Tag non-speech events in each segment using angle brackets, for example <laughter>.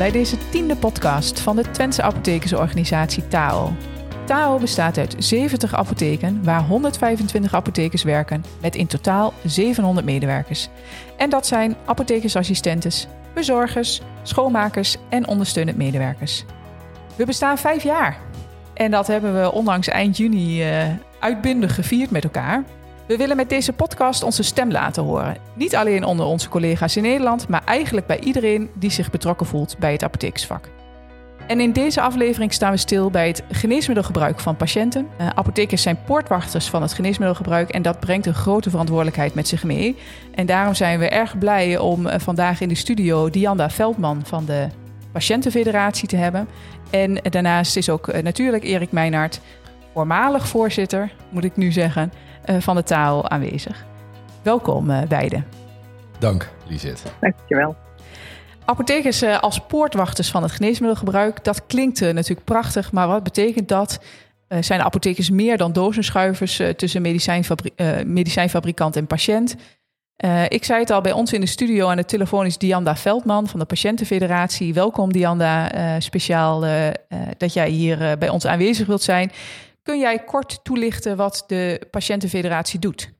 bij deze tiende podcast van de Twentse apothekersorganisatie TAO. TAO bestaat uit 70 apotheken waar 125 apothekers werken met in totaal 700 medewerkers. En dat zijn apothekersassistentes, bezorgers, schoonmakers en ondersteunend medewerkers. We bestaan vijf jaar. En dat hebben we ondanks eind juni uh, uitbundig gevierd met elkaar. We willen met deze podcast onze stem laten horen. Niet alleen onder onze collega's in Nederland, maar eigenlijk bij iedereen die zich betrokken voelt bij het apothekersvak. En in deze aflevering staan we stil bij het geneesmiddelgebruik van patiënten. Uh, apothekers zijn poortwachters van het geneesmiddelgebruik en dat brengt een grote verantwoordelijkheid met zich mee. En daarom zijn we erg blij om uh, vandaag in de studio Dianda Veldman van de Patiëntenfederatie te hebben. En daarnaast is ook natuurlijk Erik Meijnaert, voormalig voorzitter, moet ik nu zeggen, van de taal aanwezig. Welkom beiden. Dank, Lisette. Dankjewel. Apothekers als poortwachters van het geneesmiddelgebruik, dat klinkt natuurlijk prachtig, maar wat betekent dat? Zijn apothekers meer dan dozenschuivers tussen medicijnfabri medicijnfabrikant en patiënt? ik zei het al bij ons in de studio aan de telefoon is Dianda Veldman van de Patiëntenfederatie. Welkom Dianda, speciaal dat jij hier bij ons aanwezig wilt zijn. Kun jij kort toelichten wat de Patiëntenfederatie doet?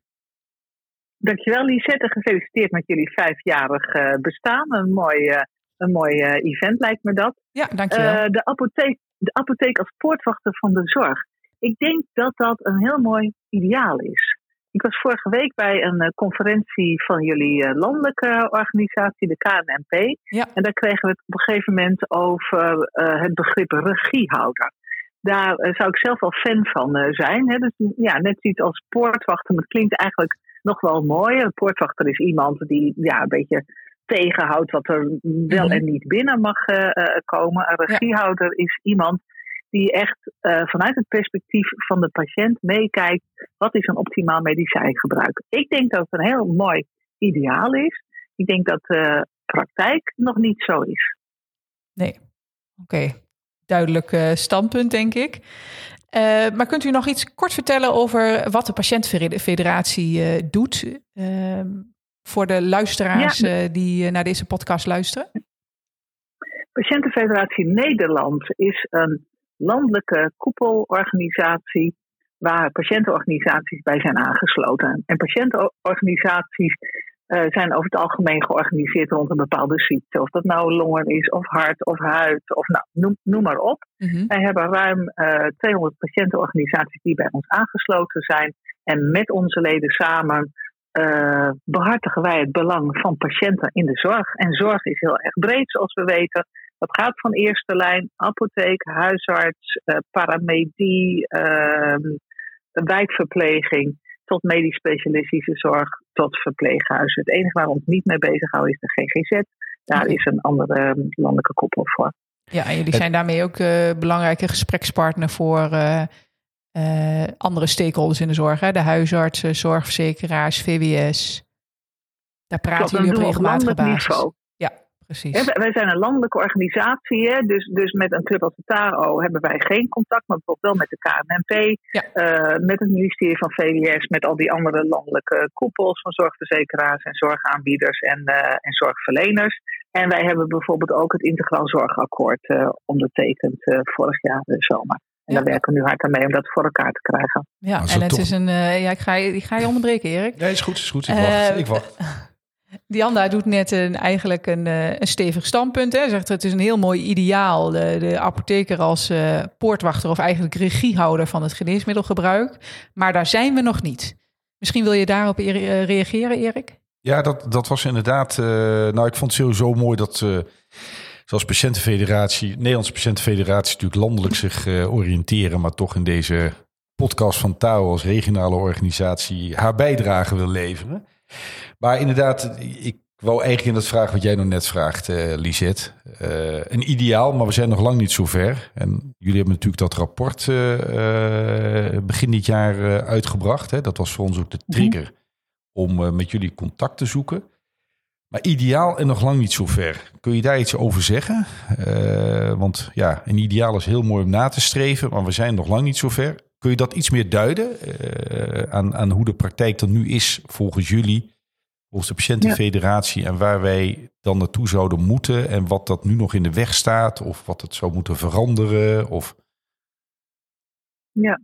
Dankjewel Lisette, gefeliciteerd met jullie vijfjarig uh, bestaan. Een mooi, uh, een mooi uh, event lijkt me dat. Ja, dankjewel. de, apotheek, de apotheek als poortwachter van de zorg. Ik denk dat dat een heel mooi ideaal is. Ik was vorige week bij een conferentie van jullie landelijke organisatie, de KNNP. Ja. En daar kregen we het op een gegeven moment over het begrip regiehouder daar zou ik zelf wel fan van zijn. Hè? Dus ja, net iets als poortwachter, maar het klinkt eigenlijk nog wel mooi. Een poortwachter is iemand die ja, een beetje tegenhoudt wat er wel mhm. en niet binnen mag uh, komen. Een regiehouder is iemand die echt uh, vanuit het perspectief van de patiënt meekijkt. Wat is een optimaal medicijngebruik? Ik denk dat het een heel mooi ideaal is. Ik denk dat de praktijk nog niet zo is. Nee, oké. Duidelijk uh, standpunt, denk ik. Uh, maar kunt u nog iets kort vertellen over wat de Patiëntenfederatie uh, doet uh, voor de luisteraars ja. die naar deze podcast luisteren? Patiëntenfederatie Nederland is een landelijke koepelorganisatie waar patiëntenorganisaties bij zijn aangesloten. En patiëntenorganisaties uh, zijn over het algemeen georganiseerd rond een bepaalde ziekte. Of dat nou longen is, of hart, of huid, of nou, noem, noem maar op. Mm-hmm. Wij hebben ruim uh, 200 patiëntenorganisaties die bij ons aangesloten zijn. En met onze leden samen uh, behartigen wij het belang van patiënten in de zorg. En zorg is heel erg breed, zoals we weten. Dat gaat van eerste lijn, apotheek, huisarts, paramedie, ehm, wijkverpleging tot medisch specialistische zorg, tot verpleeghuizen. Het enige waar we ons niet mee bezighouden is de GGZ. Daar is een andere um, landelijke koepel voor. Ja, en jullie zijn daarmee ook uh, belangrijke gesprekspartner voor uh, uh, andere stakeholders in de zorg. Hè? De huisartsen, zorgverzekeraars, VWS. Daar praten jullie op regelmatige basis. Niveau. Precies. Wij zijn een landelijke organisatie, hè, dus, dus met een club als de TARO hebben wij geen contact, maar bijvoorbeeld wel met de KNNP, ja. uh, met het ministerie van VWS, met al die andere landelijke koepels van zorgverzekeraars en zorgaanbieders en, uh, en zorgverleners. En wij hebben bijvoorbeeld ook het Integraal Zorgakkoord uh, ondertekend vorig jaar de zomer. En ja. daar werken we nu hard aan mee om dat voor elkaar te krijgen. Ja, en het toch... is een. ja, ik ga, je, ik ga je onderbreken, Erik. Nee, is goed, is goed. Ik wacht. ik wacht. <laughs> Dianda doet net een, eigenlijk een, een stevig standpunt. Hè. Zegt het is een heel mooi ideaal. De, de apotheker als uh, poortwachter of eigenlijk regiehouder van het geneesmiddelgebruik. Maar daar zijn we nog niet. Misschien wil je daarop e reageren, Erik? Ja, dat, dat was inderdaad. Nou, ik vond het sowieso mooi dat. Uh, zoals Patiëntenfederatie, Nederlandse Patiëntenfederatie, natuurlijk landelijk zich oriënteren. Maar toch in deze podcast van TAO als regionale organisatie haar bijdrage wil leveren. Maar inderdaad, ik wou eigenlijk in dat vraag wat jij nog net vraagt, uh, Lisette. Uh, een ideaal, maar we zijn nog lang niet zo ver. En jullie hebben natuurlijk dat rapport uh, begin dit jaar uitgebracht. Hè? Dat was voor ons ook de trigger om met jullie contact te zoeken. Maar ideaal en nog lang niet zo ver. Kun je daar iets over zeggen? want ja, een ideaal is heel mooi om na te streven, maar we zijn nog lang niet zo ver. Kun je dat iets meer duiden aan, aan hoe de praktijk er nu is volgens jullie volgens de patiëntenfederatie en waar wij dan naartoe zouden moeten en wat dat nu nog in de weg staat of wat het zou moeten veranderen? Of... Ja,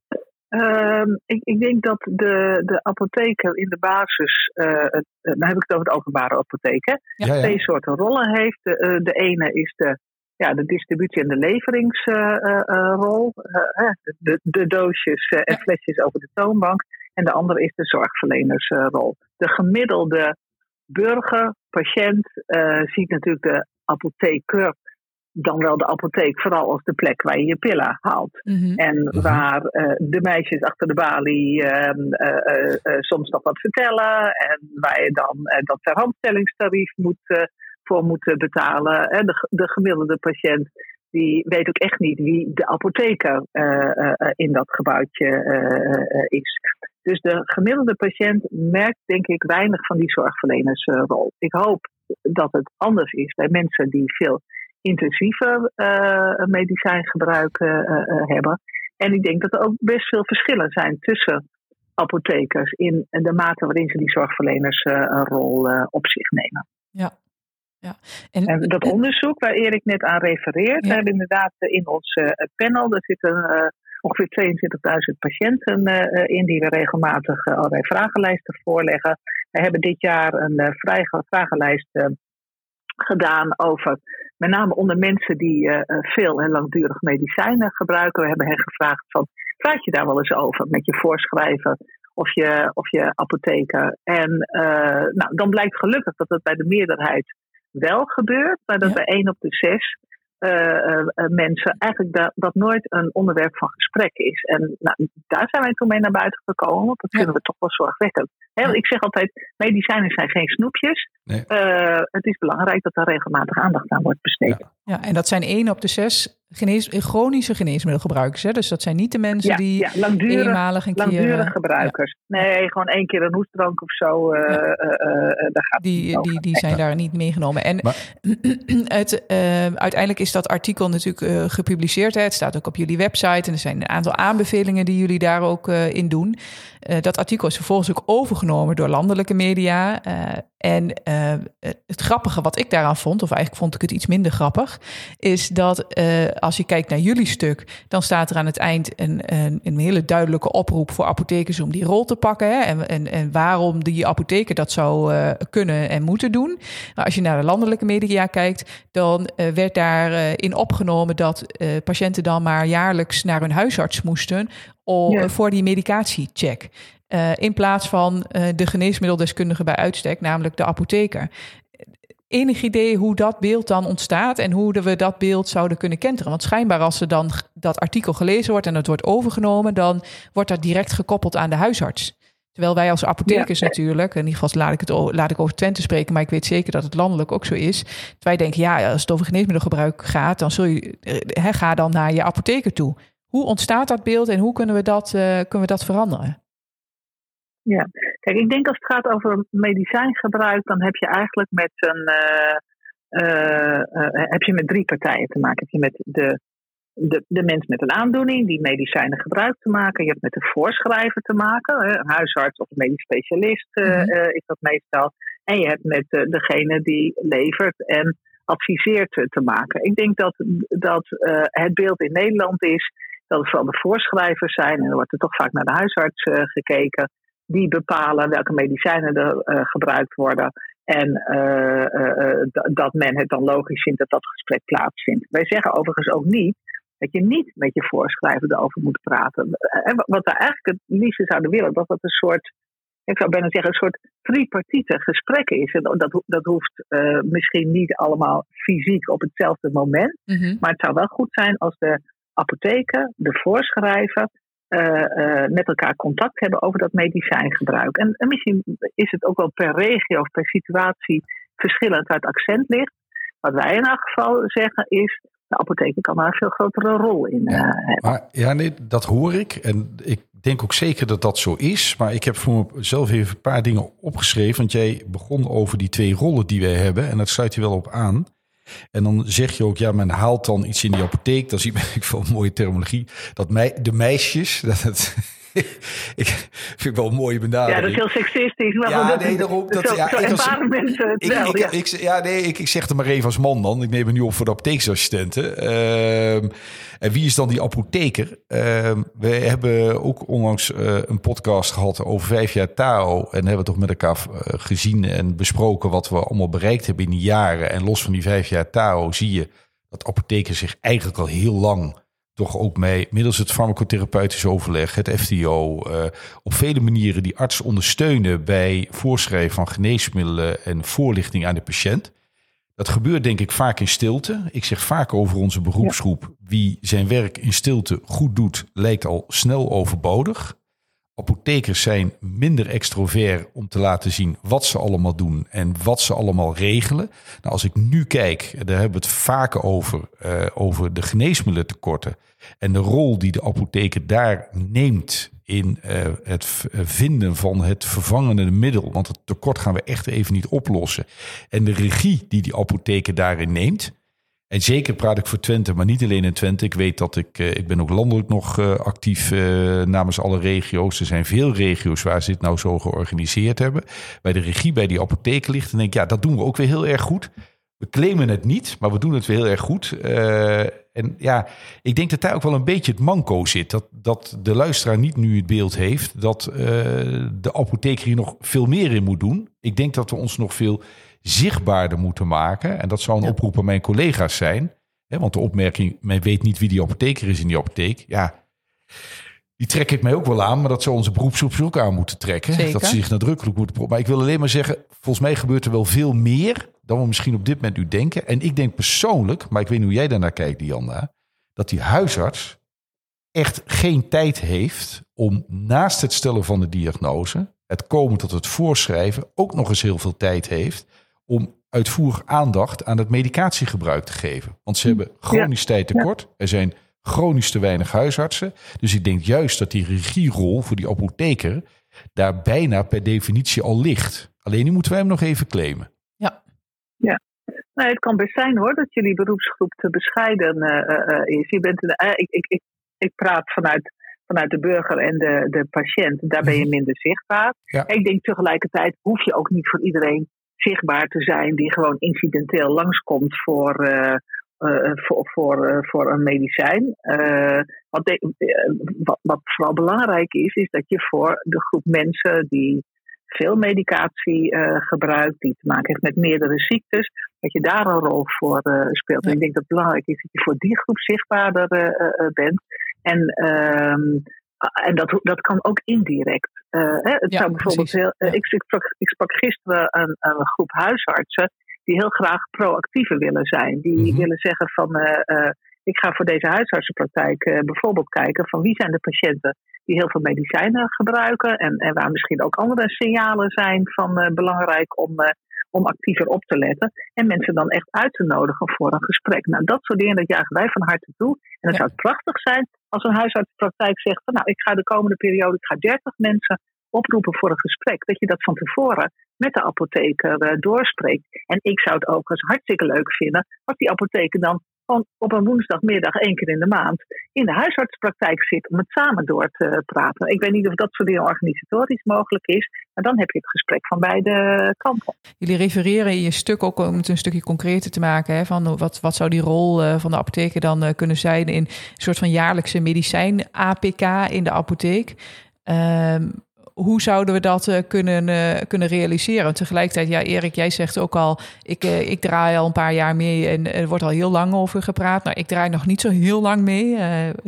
ehm, ik, ik, denk dat de, de apotheker in de basis, uh, dan heb ik het over de openbare apotheek, twee soorten rollen heeft. De, uh, de ene is de ja, de distributie- en de leveringsrol. de, de, doosjes en flesjes over de toonbank. En de andere is de zorgverlenersrol. De gemiddelde burger, patiënt, ziet natuurlijk de apotheker dan wel de apotheek, vooral als de plek waar je je pillen haalt. Mhm. En mhm. waar de meisjes achter de balie ehm, soms nog wat vertellen. En waar je dan dat verhandstellingstarief moet voor moeten betalen. De, de gemiddelde patiënt die weet ook echt niet wie de apotheker uh, uh, in dat gebouwtje uh, is. Dus de gemiddelde patiënt merkt denk ik weinig van die zorgverlenersrol. Ik hoop dat het anders is bij mensen die veel intensiever medicijngebruik hebben. En ik denk dat er ook best veel verschillen zijn tussen apothekers in de mate waarin ze die zorgverlenersrol op zich nemen. Ja, ja. En, en, dat onderzoek waar Erik net aan refereert, we hebben inderdaad in ons uh, panel, er zitten uh, ongeveer 22.000 patiënten in die we regelmatig allerlei vragenlijsten voorleggen. We hebben dit jaar een vragenlijst gedaan over met name onder mensen die veel en langdurig medicijnen gebruiken. We hebben hen gevraagd van, praat je daar wel eens over met je voorschrijver of je, of je apotheker? En nou, dan blijkt gelukkig dat het bij de meerderheid wel gebeurt, maar dat bij één op de zes uh, mensen eigenlijk dat, dat nooit een onderwerp van gesprek is. En nou, daar zijn wij toen mee naar buiten gekomen, want dat vinden we toch wel zorgwekkend. ik zeg altijd, medicijnen zijn geen snoepjes. het is belangrijk dat er regelmatig aandacht aan wordt besteed. Ja. ja, en dat zijn één op de zes genees, chronische geneesmiddelgebruikers. Hè? Dus dat zijn niet de mensen die ja, langdurig, eenmalig een langdurig gebruikers. Nee, gewoon één keer een hoestdrank of zo. Uh, daar gaat die, die, die zijn daar niet meegenomen. En <clears throat> het, uiteindelijk is dat artikel natuurlijk gepubliceerd. Hè? Het staat ook op jullie website. En er zijn een aantal aanbevelingen die jullie daar ook in doen. dat artikel is vervolgens ook overgenomen door landelijke media. en het grappige wat ik daaraan vond, of eigenlijk vond ik het iets minder grappig, is dat als je kijkt naar jullie stuk, dan staat er aan het eind een, een, een hele duidelijke oproep voor apothekers om die rol te pakken. Hè, en, en, en waarom die apotheker dat zou uh, kunnen en moeten doen. Maar als je naar de landelijke media kijkt, dan uh, werd daarin uh, in opgenomen dat patiënten dan maar jaarlijks naar hun huisarts moesten om, ja. voor die medicatiecheck. Uh, in plaats van uh, de geneesmiddeldeskundige bij uitstek, namelijk de apotheker enig idee hoe dat beeld dan ontstaat en hoe we dat beeld zouden kunnen kenteren? Want schijnbaar als er dan dat artikel gelezen wordt en het wordt overgenomen, dan wordt dat direct gekoppeld aan de huisarts. Terwijl wij als apothekers natuurlijk, in ieder geval laat ik, het, laat ik over Twente spreken, maar ik weet zeker dat het landelijk ook zo is. Wij denken, ja, als het over geneesmiddelgebruik gaat, dan zul je, he, ga dan naar je apotheker toe. Hoe ontstaat dat beeld en hoe kunnen we dat, uh, kunnen we dat veranderen? Ja, kijk, ik denk als het gaat over medicijngebruik, dan heb je eigenlijk met een. Uh, uh, uh, heb je met drie partijen te maken. Heb je met de, de, de mens met een aandoening die medicijnen gebruikt te maken. Je hebt met de voorschrijver te maken, een huisarts of een medisch specialist mm-hmm. is dat meestal. En je hebt met degene die levert en adviseert te maken. Ik denk dat, dat het beeld in Nederland is dat het vooral de voorschrijvers zijn. En er wordt er toch vaak naar de huisarts gekeken die bepalen welke medicijnen er uh, gebruikt worden. En uh, uh, dat men het dan logisch vindt dat dat gesprek plaatsvindt. Wij zeggen overigens ook niet dat je niet met je voorschrijver erover moet praten. wat we eigenlijk het liefst zouden willen, dat dat een soort, ik zou bijna zeggen, een soort tripartite gesprek is. En dat, dat hoeft misschien niet allemaal fysiek op hetzelfde moment. Mm -hmm. Maar het zou wel goed zijn als de apotheker, de voorschrijver met elkaar contact hebben over dat medicijngebruik. En, en, misschien is het ook wel per regio of per situatie verschillend waar het accent ligt. Wat wij in elk geval zeggen is, de apotheker kan daar een veel grotere rol in uh, hebben. Maar, ja, nee, dat hoor ik. En ik denk ook zeker dat dat zo is. Maar ik heb voor mezelf even een paar dingen opgeschreven. Want jij begon over die twee rollen die wij hebben. En dat sluit je wel op aan. En dan zeg je ook, ja, men haalt dan iets in die apotheek. Dan zie <laughs> ik een mooie terminologie. Dat mij, de meisjes, <laughs> dat het, <laughs> ik vind wel een mooie benadering. Ja, dat is heel seksistisch. Maar ja, dat, nee, daarom. Dat, zo, ja, zo ik als- mensen het Ik, wel. ik, ja. ik, ja, nee, ik, ik zeg het maar even als man dan. Ik neem het nu op voor de apotheeksassistenten. Ehm, en wie is dan die apotheker? Ehm, we hebben ook onlangs eh, een podcast gehad over vijf jaar Tao. En hebben toch met elkaar eh, gezien en besproken wat we allemaal bereikt hebben in die jaren. En los van die vijf jaar Tao zie je dat apothekers zich eigenlijk al heel lang toch ook mee, middels het farmacotherapeutisch overleg, het FTO, eh, op vele manieren die arts ondersteunen bij voorschrijven van geneesmiddelen en voorlichting aan de patiënt. Dat gebeurt denk ik vaak in stilte. Ik zeg vaak over onze beroepsgroep, wie zijn werk in stilte goed doet, lijkt al snel overbodig. Apothekers zijn minder extrovert om te laten zien wat ze allemaal doen en wat ze allemaal regelen. Nou, als ik nu kijk, daar hebben we het vaker over, eh, over de geneesmiddelentekorten en de rol die de apotheker daar neemt in eh, het eh, vinden van het vervangende middel. Want het tekort gaan we echt even niet oplossen. En de regie die die apotheker daarin neemt. En zeker praat ik voor Twente, maar niet alleen in Twente. Ik weet dat ik, eh, ik ben ook landelijk nog eh, actief eh, namens alle regio's. Er zijn veel regio's waar ze dit nou zo georganiseerd hebben. Bij de regie bij die apotheker ligt. En denk ik, ja, dat doen we ook weer heel erg goed. We claimen het niet, maar we doen het weer heel erg goed. En ja, ik denk dat daar ook wel een beetje het manco zit. Dat, dat de luisteraar niet nu het beeld heeft dat de apotheker hier nog veel meer in moet doen. Ik denk dat we ons nog veel zichtbaarder moeten maken. En dat zou een Ja. oproep aan mijn collega's zijn. Hè, want de opmerking, men weet niet wie die apotheker is in die apotheek. Ja, die trek ik mij ook wel aan. Maar dat zou onze beroepsgroep ook aan moeten trekken. Zeker. Dat ze zich nadrukkelijk moeten... Maar ik wil alleen maar zeggen, volgens mij gebeurt er wel veel meer... dan we misschien op dit moment nu denken. En ik denk persoonlijk, maar ik weet niet hoe jij daarnaar kijkt, Diana... dat die huisarts echt geen tijd heeft om naast het stellen van de diagnose... het komen tot het voorschrijven ook nog eens heel veel tijd heeft... om uitvoerig aandacht aan het medicatiegebruik te geven. Want ze hebben chronisch tijd tekort. Er zijn chronisch te weinig huisartsen. Dus ik denk juist dat die regierol voor die apotheker... daar bijna per definitie al ligt. Alleen nu moeten wij hem nog even claimen. Nee, het kan best zijn hoor dat jullie beroepsgroep te bescheiden eh, eh, eh, is. Je bent een, ik, ik, ik, ik praat vanuit, vanuit de burger en de, de patiënt. Daar ben je minder zichtbaar. Ja. Ik denk tegelijkertijd hoef je ook niet voor iedereen zichtbaar te zijn die gewoon incidenteel langskomt voor, eh, eh, voor, voor, eh, voor een medicijn. Wat, de- wat, wat vooral belangrijk is, is dat je voor de groep mensen die veel medicatie gebruikt, die te maken heeft met meerdere ziektes, dat je daar een rol voor speelt. En ik denk dat het belangrijk is dat je voor die groep zichtbaarder bent. En, ehm, en dat, dat kan ook indirect. Eh, hè, het Ja, zou bijvoorbeeld heel, eh, ik, ik, sprak, ik sprak gisteren een, een groep huisartsen die heel graag proactiever willen zijn. Die Mhm. willen zeggen van eh, ik ga voor deze huisartsenpraktijk bijvoorbeeld kijken van wie zijn de patiënten die heel veel medicijnen gebruiken en, en waar misschien ook andere signalen zijn van belangrijk om, om actiever op te letten. En mensen dan echt uit te nodigen voor een gesprek. Nou, dat soort dingen, dat jagen wij van harte toe. En Ja. zou het prachtig zijn als een huisartsenpraktijk zegt van nou, ik ga de komende periode, ik ga 30 mensen oproepen voor een gesprek. Dat je dat van tevoren met de apotheker eh, doorspreekt. En ik zou het ook eens hartstikke leuk vinden als die apotheker dan gewoon op een woensdagmiddag één keer in de maand in de huisartspraktijk zit om het samen door te praten. Ik weet niet of dat soort dingen organisatorisch mogelijk is, maar dan heb je het gesprek van beide kanten. Jullie refereren in je stuk ook om het een stukje concreter te maken. Hè, van wat, wat zou die rol eh, van de apotheker dan eh, kunnen zijn in een soort van jaarlijkse medicijn-APK in de apotheek? Ehm, hoe zouden we dat eh, kunnen, eh, kunnen realiseren? Tegelijkertijd, ja, Erik, jij zegt ook al, ik, eh, ik draai al een paar jaar mee en er wordt al heel lang over gepraat. Nou, ik draai nog niet zo heel lang mee.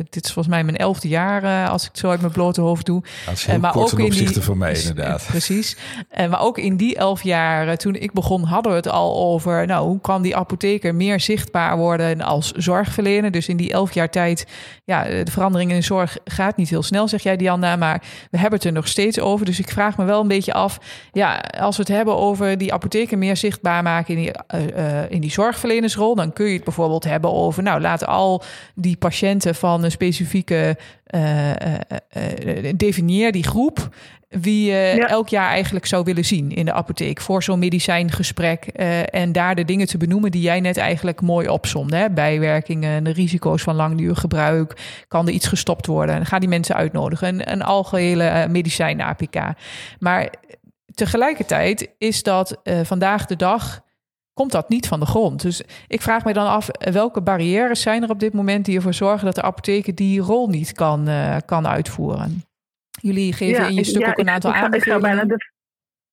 Dit is volgens mij mijn elfde jaar, als ik het zo uit mijn blote hoofd doe. Dat is heel maar kort ook ten in die- van mij inderdaad. <laughs> Precies. En maar ook in die elf jaar, toen ik begon, hadden we het al over... nou, hoe kan die apotheker meer zichtbaar worden als zorgverlener? Dus in die elf jaar tijd, ja, de verandering in de zorg gaat niet heel snel, zeg jij Diana. Maar we hebben het er nog steeds over. Dus ik vraag me wel een beetje af, ja, als we het hebben over die apotheker meer zichtbaar maken... in die, eh, eh, in die zorgverlenersrol, dan kun je het bijvoorbeeld hebben over... nou, laten al die patiënten van een specifieke definieer die groep wie je elk jaar eigenlijk zou willen zien in de apotheek voor zo'n medicijngesprek. en daar de dingen te benoemen die jij net eigenlijk mooi opzomde. Hè? Bijwerkingen, de risico's van langdurig gebruik. Kan er iets gestopt worden? En ga die mensen uitnodigen. Een, een algehele medicijn-APK. Maar tegelijkertijd is dat vandaag de dag komt dat niet van de grond. Dus ik vraag me dan af, welke barrières zijn er op dit moment die ervoor zorgen dat de apotheek die rol niet kan, uh, kan uitvoeren? Jullie geven in je stuk ook een aantal aanbevelingen. Ik zou bijna de,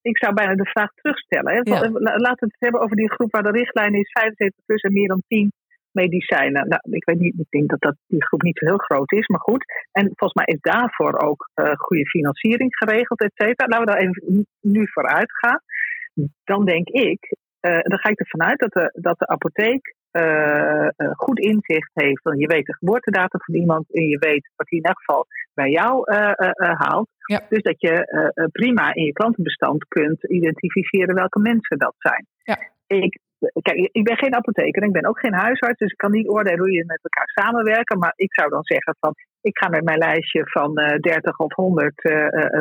ik zou bijna de vraag terugstellen. Hè? Ja. Laten we het hebben over die groep waar de richtlijn is 75 plus en meer dan 10 medicijnen. Nou, ik weet niet, ik denk dat, dat die groep niet zo heel groot is, maar goed. En volgens mij is daarvoor ook uh, goede financiering geregeld, et cetera. Laten we daar even nu vooruit gaan. Dan denk ik, uh, dan ga ik ervan uit dat de, dat de apotheek uh, goed inzicht heeft. Want je weet de geboortedatum van iemand en je weet wat hij in elk geval bij jou haalt. Dus dat je prima in je klantenbestand kunt identificeren welke mensen dat zijn. Ja. Ik, kijk, ik ben geen apotheker en ik ben ook geen huisarts, dus ik kan niet oordelen hoe je met elkaar samenwerken. Maar ik zou dan zeggen van, ik ga met mijn lijstje van 30 of 100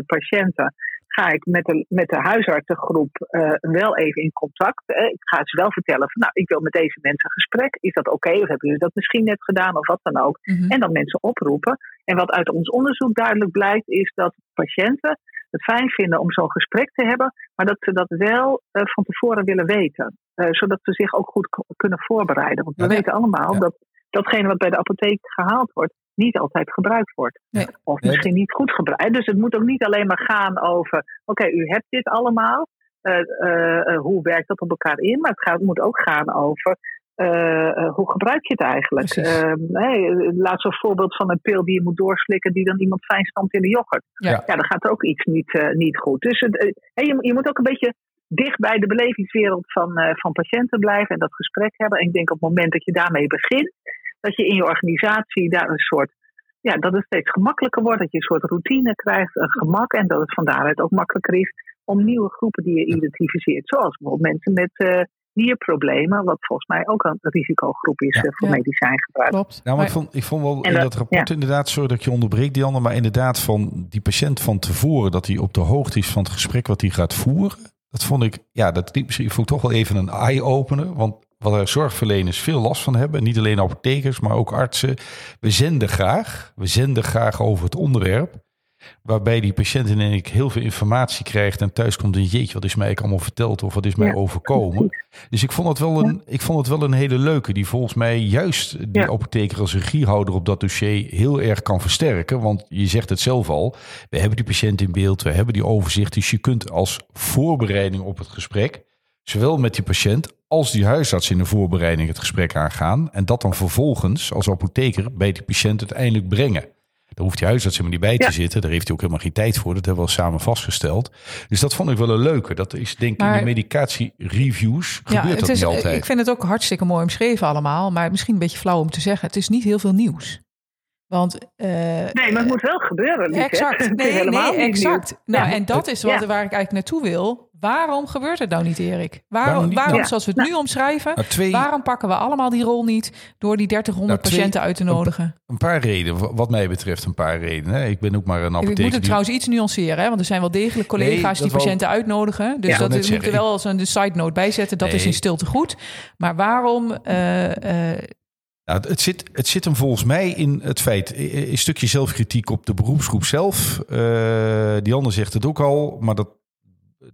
patiënten ga ik met de, met de huisartsengroep uh, wel even in contact. ik ga ze wel vertellen van, nou, ik wil met deze mensen een gesprek. Is dat oké? Of hebben jullie dat misschien net gedaan of wat dan ook? Mhm. En dan mensen oproepen. En wat uit ons onderzoek duidelijk blijkt, is dat patiënten het fijn vinden om zo'n gesprek te hebben, maar dat ze dat wel uh, van tevoren willen weten. Uh, zodat ze zich ook goed kunnen voorbereiden. Want we weten allemaal dat datgene wat bij de apotheek gehaald wordt, niet altijd gebruikt wordt. Of misschien niet goed gebruikt. Dus het moet ook niet alleen maar gaan over: oké, u hebt dit allemaal. Uh, uh, hoe werkt dat op elkaar in? Maar het gaat, moet ook gaan over hoe gebruik je het eigenlijk? hey, ehm, laat zo'n voorbeeld van een pil die je moet doorslikken, die dan iemand fijn stamt in de yoghurt. Ja, ja dan gaat er ook iets niet, niet goed. Dus hey, je, je, moet ook een beetje dicht bij de belevingswereld van, van patiënten blijven en dat gesprek hebben. En ik denk op het moment dat je daarmee begint, dat je in je organisatie daar een soort, ja, dat het steeds gemakkelijker wordt, dat je een soort routine krijgt, een gemak en dat het van daaruit ook makkelijker is om nieuwe groepen die je identificeert, zoals bijvoorbeeld mensen met uh, nierproblemen, wat volgens mij ook een risicogroep is uh, voor ja. medicijngebruik. Klopt. Nou, maar ik vond, ik vond wel in dat rapport inderdaad, sorry dat je onderbreekt, Dianne, maar inderdaad van die patiënt van tevoren, dat hij op de hoogte is van het gesprek wat hij gaat voeren. Dat vond ik, ja, dat misschien vond ik toch wel even een eye-opener. Want wat er zorgverleners veel last van hebben. Niet alleen apothekers, maar ook artsen. We zenden graag. We zenden graag over het onderwerp. Waarbij die patiënt in ik heel veel informatie krijgt en thuis komt en jeetje, wat is mij allemaal verteld of wat is mij overkomen. Dus ik vond het wel een, ik vond het wel een hele leuke die volgens mij juist die apotheker als regiehouder op dat dossier heel erg kan versterken. Want je zegt het zelf al, we hebben die patiënt in beeld, we hebben die overzicht. Dus je kunt als voorbereiding op het gesprek, zowel met die patiënt als die huisarts in de voorbereiding het gesprek aangaan en dat dan vervolgens als apotheker bij die patiënt uiteindelijk brengen. Daar hoeft die huisarts helemaal niet bij te zitten. Daar heeft hij ook helemaal geen tijd voor. Dat hebben we al samen vastgesteld. Dus dat vond ik wel een leuke. Dat is denk ik in de medicatiereviews ja, gebeurt dat is, niet altijd. Ik vind het ook hartstikke mooi omschreven allemaal. Maar misschien een beetje flauw om te zeggen. Het is niet heel veel nieuws. Want, uh, nee, maar het moet wel gebeuren. Exact. <laughs> Nee, nee, exact. Nou, en dat is wat, waar ik eigenlijk naartoe wil. Waarom gebeurt het nou niet, Erik? Waarom, waarom, zoals we het nu omschrijven, nou, waarom pakken we allemaal die rol niet door die 1300 nou, patiënten uit te nodigen? Een, paar redenen, wat mij betreft een paar redenen. Ik ben ook maar een apotheker. Ik moet het trouwens iets nuanceren, hè? want er zijn wel degelijk collega's die patiënten uitnodigen. Dus dat moet er wel als een side note bij zetten. Dat is in stilte goed. Maar waarom... Uh, uh, nou, het, zit, het zit hem volgens mij in het feit, een stukje zelfkritiek op de beroepsgroep zelf. Uh, die ander zegt het ook al, maar dat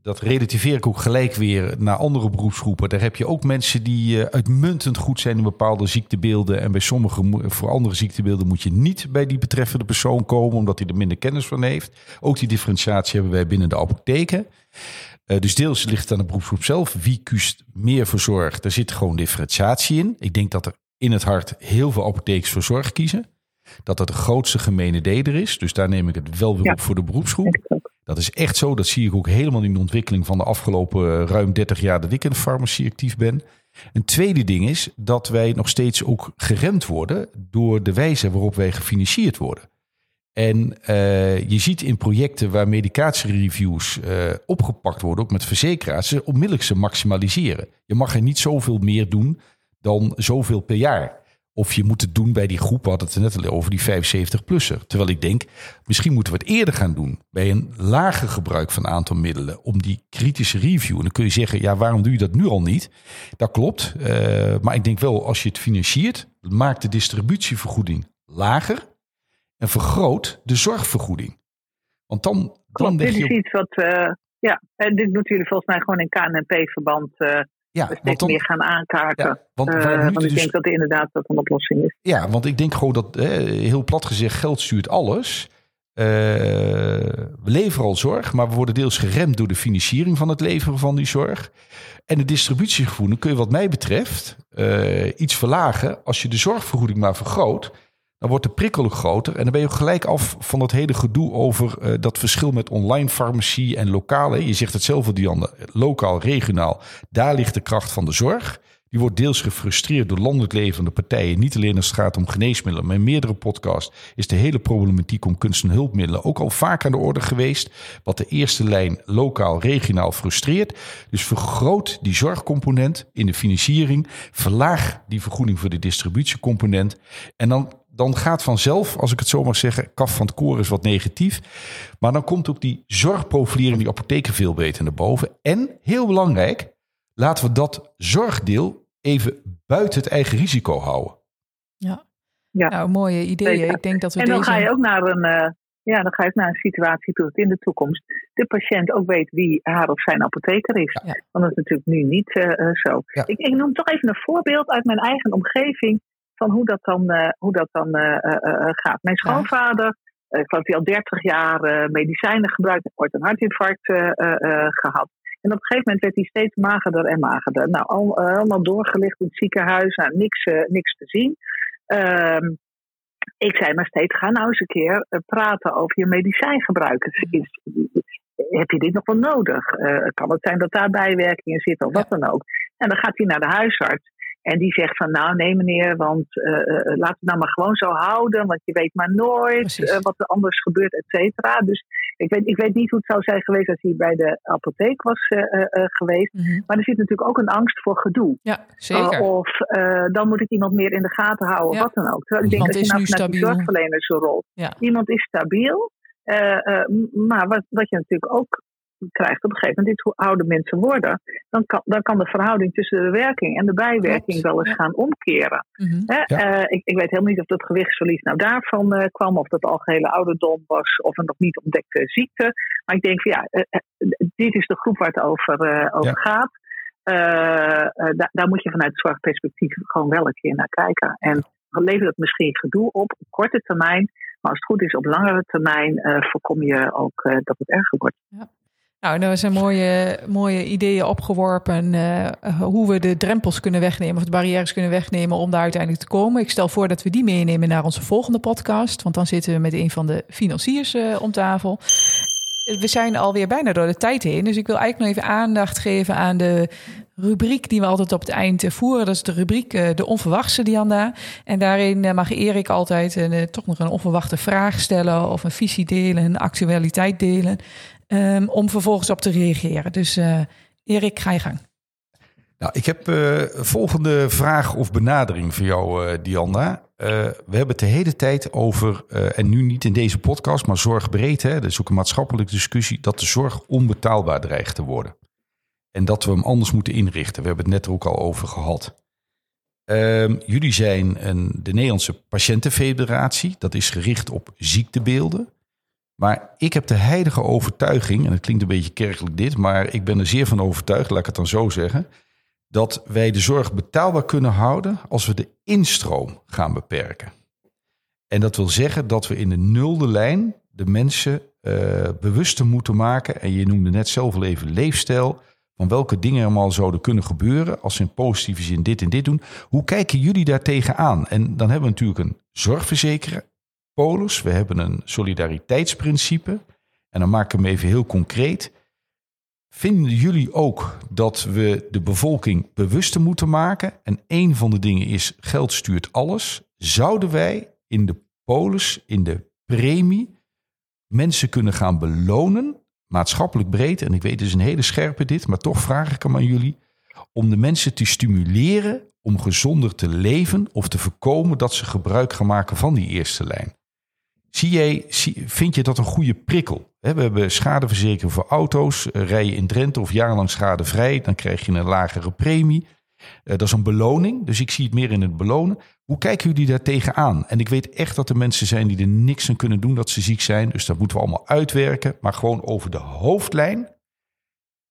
dat relativeer ik ook gelijk weer naar andere beroepsgroepen. Daar heb je ook mensen die uh, uitmuntend goed zijn in bepaalde ziektebeelden. En bij sommige, voor andere ziektebeelden moet je niet bij die betreffende persoon komen, omdat hij er minder kennis van heeft. Ook die differentiatie hebben wij binnen de apotheken. Uh, dus deels ligt het aan de beroepsgroep zelf. Wie kiest meer voor zorg? Daar zit gewoon differentiatie in. Ik denk dat er in het hart heel veel apothekers voor zorg kiezen. Dat dat de grootste gemene deder is. Dus daar neem ik het wel weer op voor de beroepsgroep. Dat is echt zo. Dat zie ik ook helemaal in de ontwikkeling van de afgelopen eh, ruim 30 jaar dat ik in de farmacie actief ben. Een tweede ding is dat wij nog steeds ook geremd worden door de wijze waarop wij gefinancierd worden. En uh, je ziet in projecten waar medicatiereviews uh, opgepakt worden, ook met verzekeraars, ze onmiddellijk ze maximaliseren. Je mag er niet zoveel meer doen dan zoveel per jaar. Of je moet het doen bij die groep, we hadden het net al over, die 75-plusser. Terwijl ik denk, misschien moeten we het eerder gaan doen. Bij een lager gebruik van een aantal middelen. Om die kritische review. En dan kun je zeggen, ja, waarom doe je dat nu al niet? Dat klopt. Uh, maar ik denk wel, als je het financiert, maak de distributievergoeding lager. En vergroot de zorgvergoeding. Want dan, dan Klopt, dit is iets wat, uh, ja, en dit moeten jullie volgens mij gewoon in KNP-verband uh, ja, steeds dan, meer gaan aankaarten. Ja, want, uh, want ik dus, denk dat inderdaad dat een oplossing is. Ja, want ik denk gewoon dat, heel plat gezegd, geld stuurt alles. Uh, we leveren al zorg, maar we worden deels geremd door de financiering van het leveren van die zorg. En de distributievergoeding kun je wat mij betreft uh, iets verlagen als je de zorgvergoeding maar vergroot dan wordt de prikkel groter. En dan ben je ook gelijk af van dat hele gedoe over uh, dat verschil met online farmacie en lokale. Je zegt het zelf, Diane, lokaal, regionaal. Daar ligt de kracht van de zorg. Die wordt deels gefrustreerd door landelijk levende partijen. Niet alleen als het gaat om geneesmiddelen, maar in meerdere podcasts is de hele problematiek om kunst- en hulpmiddelen ook al vaak aan de orde geweest. Wat de eerste lijn lokaal, regionaal frustreert. Dus vergroot die zorgcomponent in de financiering. Verlaag die vergoeding voor de distributiecomponent. En dan dan gaat vanzelf, als ik het zo mag zeggen, kaf van het koor is wat negatief. Maar dan komt ook die zorgprofilering, die apotheken veel beter naar boven. En heel belangrijk, laten we dat zorgdeel even buiten het eigen risico houden. Ja, ja. nou mooie ideeën. Ik denk dat we en dan deze... ga je ook naar een, uh, ja, dan ga je naar een situatie toe dat in de toekomst de patiënt ook weet wie haar of zijn apotheker is. Ja. Want dat is natuurlijk nu niet uh, zo. Ja. Ik, ik noem toch even een voorbeeld uit mijn eigen omgeving van hoe dat dan, uh, hoe dat dan uh, uh, gaat. Mijn schoonvader, ik geloof hij al 30 jaar medicijnen gebruikt, heeft ooit een hartinfarct gehad. En op een gegeven moment werd hij steeds magerder en magerder. Nou, al, allemaal doorgelicht in het ziekenhuis, nou, niks, niks te zien. Ehm, ik zei maar steeds, ga nou eens een keer praten over je medicijngebruik. Is, heb je dit nog wel nodig? kan het zijn dat daar bijwerkingen zitten of wat dan ook? En dan gaat hij naar de huisarts. En die zegt van nou nee meneer, want uh, uh, laat het nou maar gewoon zo houden, want je weet maar nooit uh, wat er anders gebeurt, et cetera. Dus ik weet, ik weet niet hoe het zou zijn geweest als hij bij de apotheek was geweest. Mm -hmm. Maar er zit natuurlijk ook een angst voor gedoe. Ja, zeker. of dan moet ik iemand meer in de gaten houden, ja. wat dan ook. Terwijl ik denk dat je nou vanuit de zorgverlenersrol. Ja. Iemand is stabiel. maar wat, wat je natuurlijk ook krijgt op een gegeven moment, dit oude mensen worden, dan kan, dan kan de verhouding tussen de werking en de bijwerking wel eens gaan omkeren. Mm -hmm. ja. uh, ik, ik, weet helemaal niet of dat gewichtsverlies nou daarvan uh, kwam, of dat algehele ouderdom was, of een nog niet ontdekte ziekte. Maar ik denk van ja, uh, dit is de groep waar het over, over ja. gaat. Da daar moet je vanuit het zorgperspectief gewoon wel een keer naar kijken. En levert dat misschien gedoe op op korte termijn. Maar als het goed is, op langere termijn voorkom je ook dat het erger wordt. Ja. Nou, er zijn mooie, mooie ideeën opgeworpen uh, hoe we de drempels kunnen wegnemen of de barrières kunnen wegnemen om daar uiteindelijk te komen. Ik stel voor dat we die meenemen naar onze volgende podcast, want dan zitten we met een van de financiers uh, om tafel. We zijn alweer bijna door de tijd heen, dus ik wil eigenlijk nog even aandacht geven aan de rubriek die we altijd op het eind voeren. Dat is de rubriek De Onverwachte, Dianda. En daarin mag Erik altijd toch nog een onverwachte vraag stellen of een visie delen, een actualiteit delen. Um, om vervolgens op te reageren. Dus uh, Erik, ga je gang. Nou, ik heb uh, volgende vraag of benadering voor jou, uh, Diana. we hebben het de hele tijd over, en nu niet in deze podcast, maar zorgbreed. Hè, is ook een maatschappelijke discussie, dat de zorg onbetaalbaar dreigt te worden. En dat we hem anders moeten inrichten. We hebben het net ook al over gehad. Uh, jullie zijn een, de Nederlandse Patiëntenfederatie. Dat is gericht op ziektebeelden. Maar ik heb de heilige overtuiging, en het klinkt een beetje kerkelijk dit, maar ik ben er zeer van overtuigd, laat ik het dan zo zeggen, dat wij de zorg betaalbaar kunnen houden als we de instroom gaan beperken. En dat wil zeggen dat we in de nulde lijn de mensen uh, bewuster moeten maken. En je noemde net zelf al even leefstijl. Van welke dingen er allemaal zouden kunnen gebeuren als ze in positieve zin dit en dit doen. Hoe kijken jullie daar tegenaan? En dan hebben we natuurlijk een zorgverzekeraar polis. We hebben een solidariteitsprincipe. En dan maak ik hem even heel concreet. Vinden jullie ook dat we de bevolking bewuster moeten maken? En een van de dingen is: geld stuurt alles. Zouden wij in de polis, in de premie, mensen kunnen gaan belonen, maatschappelijk breed? En ik weet, het is een hele scherpe dit, maar toch vraag ik hem aan jullie: om de mensen te stimuleren om gezonder te leven of te voorkomen dat ze gebruik gaan maken van die eerste lijn. Zie jij, vind je dat een goede prikkel? We hebben schadeverzekering voor auto's. Rij je in Drenthe of jarenlang schadevrij, dan krijg je een lagere premie. Dat is een beloning, dus ik zie het meer in het belonen. Hoe kijken jullie daar tegenaan? En ik weet echt dat er mensen zijn die er niks aan kunnen doen dat ze ziek zijn. Dus dat moeten we allemaal uitwerken. Maar gewoon over de hoofdlijn.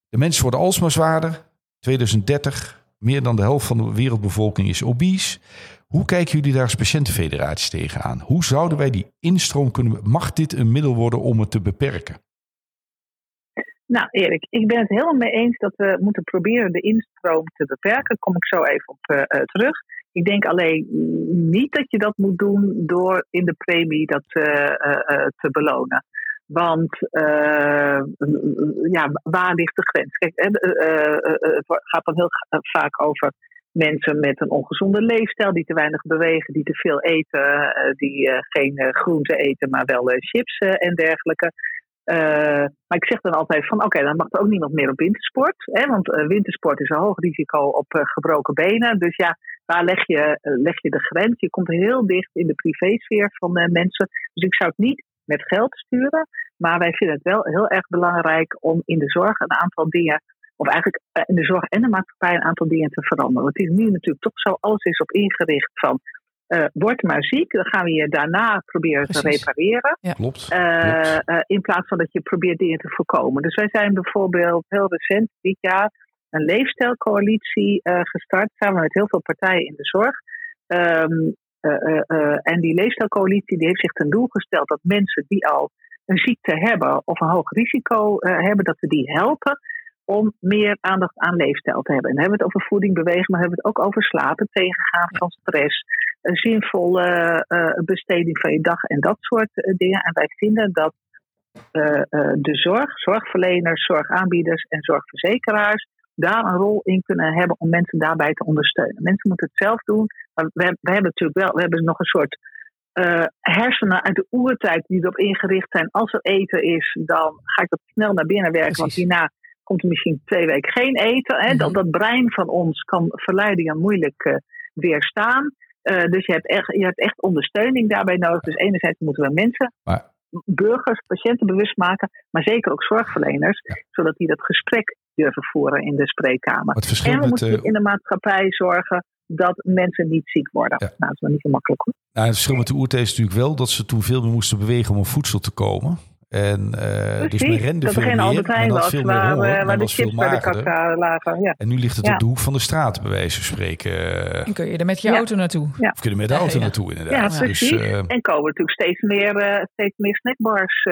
De mensen worden alsmaar zwaarder. 2030, meer dan de helft van de wereldbevolking is obese. Hoe kijken jullie daar als patiëntenfederatie tegenaan? Hoe zouden wij die instroom kunnen... Mag dit een middel worden om het te beperken? Nou, Erik, ik ben het helemaal mee eens dat we moeten proberen de instroom te beperken. Daar kom ik zo even op uh, terug. Ik denk alleen niet dat je dat moet doen door in de premie dat uh, te belonen. Want ja, waar ligt de grens? Kijk, het gaat dan heel vaak over mensen met een ongezonde leefstijl, die te weinig bewegen, die te veel eten, die geen groenten eten, maar wel chips en dergelijke. Maar ik zeg dan altijd van oké, dan mag er ook niemand meer op wintersport. Hè, want wintersport is een hoog risico op gebroken benen. Dus ja, waar leg je, leg je de grens? Je komt heel dicht in de privésfeer van mensen. Dus ik zou het niet met geld sturen. Maar wij vinden het wel heel erg belangrijk om in de zorg een aantal dingen. Of eigenlijk in de zorg en de maatschappij een aantal dingen te veranderen. Want het is nu natuurlijk toch zo, alles is op ingericht van uh, word maar ziek, dan gaan we je daarna proberen Precies. te repareren. Ja. Klopt. Uh, uh, in plaats van dat je probeert dingen te voorkomen. Dus wij zijn bijvoorbeeld heel recent dit jaar een leefstijlcoalitie gestart, samen met heel veel partijen in de zorg. Um, en die leefstijlcoalitie die heeft zich ten doel gesteld dat mensen die al een ziekte hebben of een hoog risico hebben, dat we die helpen om meer aandacht aan leefstijl te hebben. En dan hebben we het over voeding, bewegen, maar hebben het ook over slapen, tegengaan van stress, een zinvolle besteding van je dag en dat soort dingen. En wij vinden dat de zorg, zorgverleners, zorgaanbieders en zorgverzekeraars daar een rol in kunnen hebben om mensen daarbij te ondersteunen. Mensen moeten het zelf doen. Maar we, we hebben natuurlijk wel, we hebben nog een soort hersenen uit de oertijd die erop ingericht zijn. Als er eten is, dan ga ik dat snel naar binnen werken. Want hierna komt er misschien twee weken geen eten. Hè? dat, mhm. dat brein van ons kan verleidingen moeilijk weerstaan. Uh, dus je hebt, echt, je hebt echt ondersteuning daarbij nodig. Dus enerzijds moeten we mensen, maar, burgers, patiënten bewust maken, maar zeker ook zorgverleners, ja. zodat die dat gesprek durven voeren in de spreekkamer. En we moeten uh, in de maatschappij zorgen dat mensen niet ziek worden. Ja. Nou, dat is wel niet zo makkelijk hoor. Nou, het verschil met de oertijd is natuurlijk wel dat ze toen veel meer moesten bewegen om aan voedsel te komen. En uh, dus men rende dat veel meer, Albert Heijn was, veel meer waar, honger, waar de chips bij de lagen. Ja. En nu ligt het ja. op de hoek van de straat, bij wijze van spreken. En kun je er met je ja. auto naartoe. Ja. Of kun je er met de auto naartoe, inderdaad. Ja, precies. Dus, uh, en komen natuurlijk steeds meer, uh, steeds meer snackbars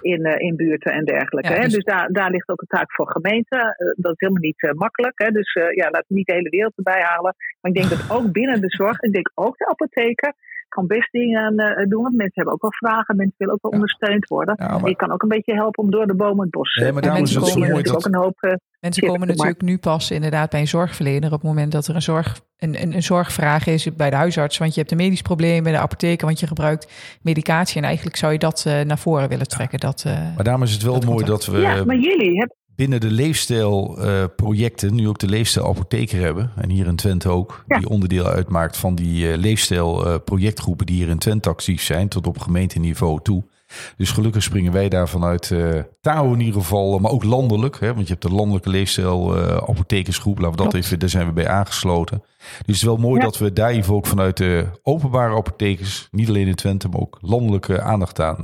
in, in buurten en dergelijke. Hè? Dus, dus daar, daar ligt ook een taak voor gemeenten. dat is helemaal niet makkelijk. Hè? Dus ja, laten we niet de hele wereld erbij halen. Maar ik denk dat ook binnen de zorg, ik denk ook de apotheken kan best dingen uh, doen. Want mensen hebben ook wel vragen. Mensen willen ook wel ja. ondersteund worden. Ja, maar... Je kan ook een beetje helpen om door de bomen het bos. Nee, maar daarom is het zo mooi dat... ook een hoop. Uh, mensen komen natuurlijk nu pas inderdaad bij een zorgverlener. op het moment dat er een, zorg, een, een, een zorgvraag is bij de huisarts. Want je hebt een medisch probleem bij de apotheker. Want je gebruikt medicatie. En eigenlijk zou je dat uh, naar voren willen trekken. Dat, maar daarom is het wel mooi dat we. Ja, maar jullie hebben binnen de leefstijlprojecten uh, nu ook de leefstijlapotheker hebben. En hier in Twente ook. Ja. Die onderdeel uitmaakt van die uh, leefstijlprojectgroepen uh, die hier in Twente actief zijn. Tot op gemeenteniveau toe. Dus gelukkig springen wij daar vanuit uh, TAO in ieder geval, maar ook landelijk. Hè, want je hebt de landelijke leefstijl-apothekersgroep. Laten we dat even, daar zijn we bij aangesloten. Dus het is wel mooi ja. dat we daar even ook vanuit de openbare apothekers, niet alleen in Twente, maar ook landelijke aandacht aan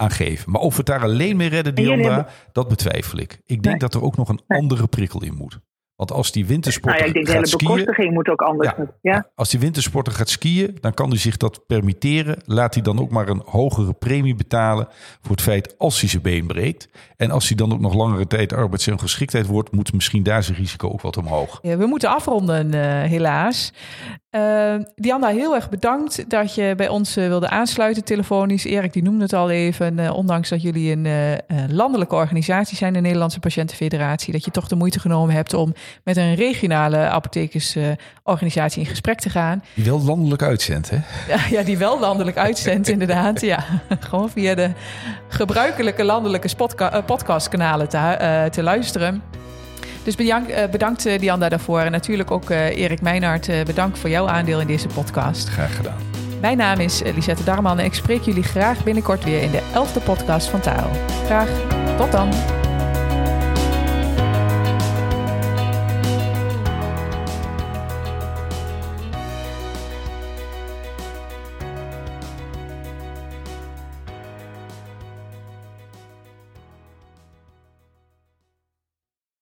aangeven. Maar of we het daar alleen mee redden, Diana, hebben... dat betwijfel ik. Ik denk nee. dat er ook nog een nee. andere prikkel in moet. Want als die wintersporter nou ja, ik denk gaat de hele bekostiging moet ook anders. Ja, ja. Als die wintersporter gaat skiën, dan kan hij zich dat permitteren. Laat hij dan ook maar een hogere premie betalen voor het feit als hij zijn been breekt. En als hij dan ook nog langere tijd arbeids- en geschiktheid wordt, moet misschien daar zijn risico ook wat omhoog. Ja, we moeten afronden, uh, helaas. Uh, Diana, heel erg bedankt dat je bij ons uh, wilde aansluiten telefonisch. Erik, die noemde het al even. Uh, ondanks dat jullie een landelijke organisatie zijn, de Nederlandse Patiëntenfederatie, dat je toch de moeite genomen hebt om met een regionale apothekersorganisatie in gesprek te gaan. Die wel landelijk uitzendt, hè? Ja, ja die wel landelijk <laughs> uitzendt, inderdaad. Ja, gewoon via de gebruikelijke landelijke podcastkanalen te, te luisteren. Dus bedankt, bedankt Dianda daarvoor. En natuurlijk ook Erik Meijnaert, bedankt voor jouw aandeel in deze podcast. Graag gedaan. Mijn naam is Lisette Darman en ik spreek jullie graag binnenkort weer in de elfde podcast van Taal. Graag tot dan.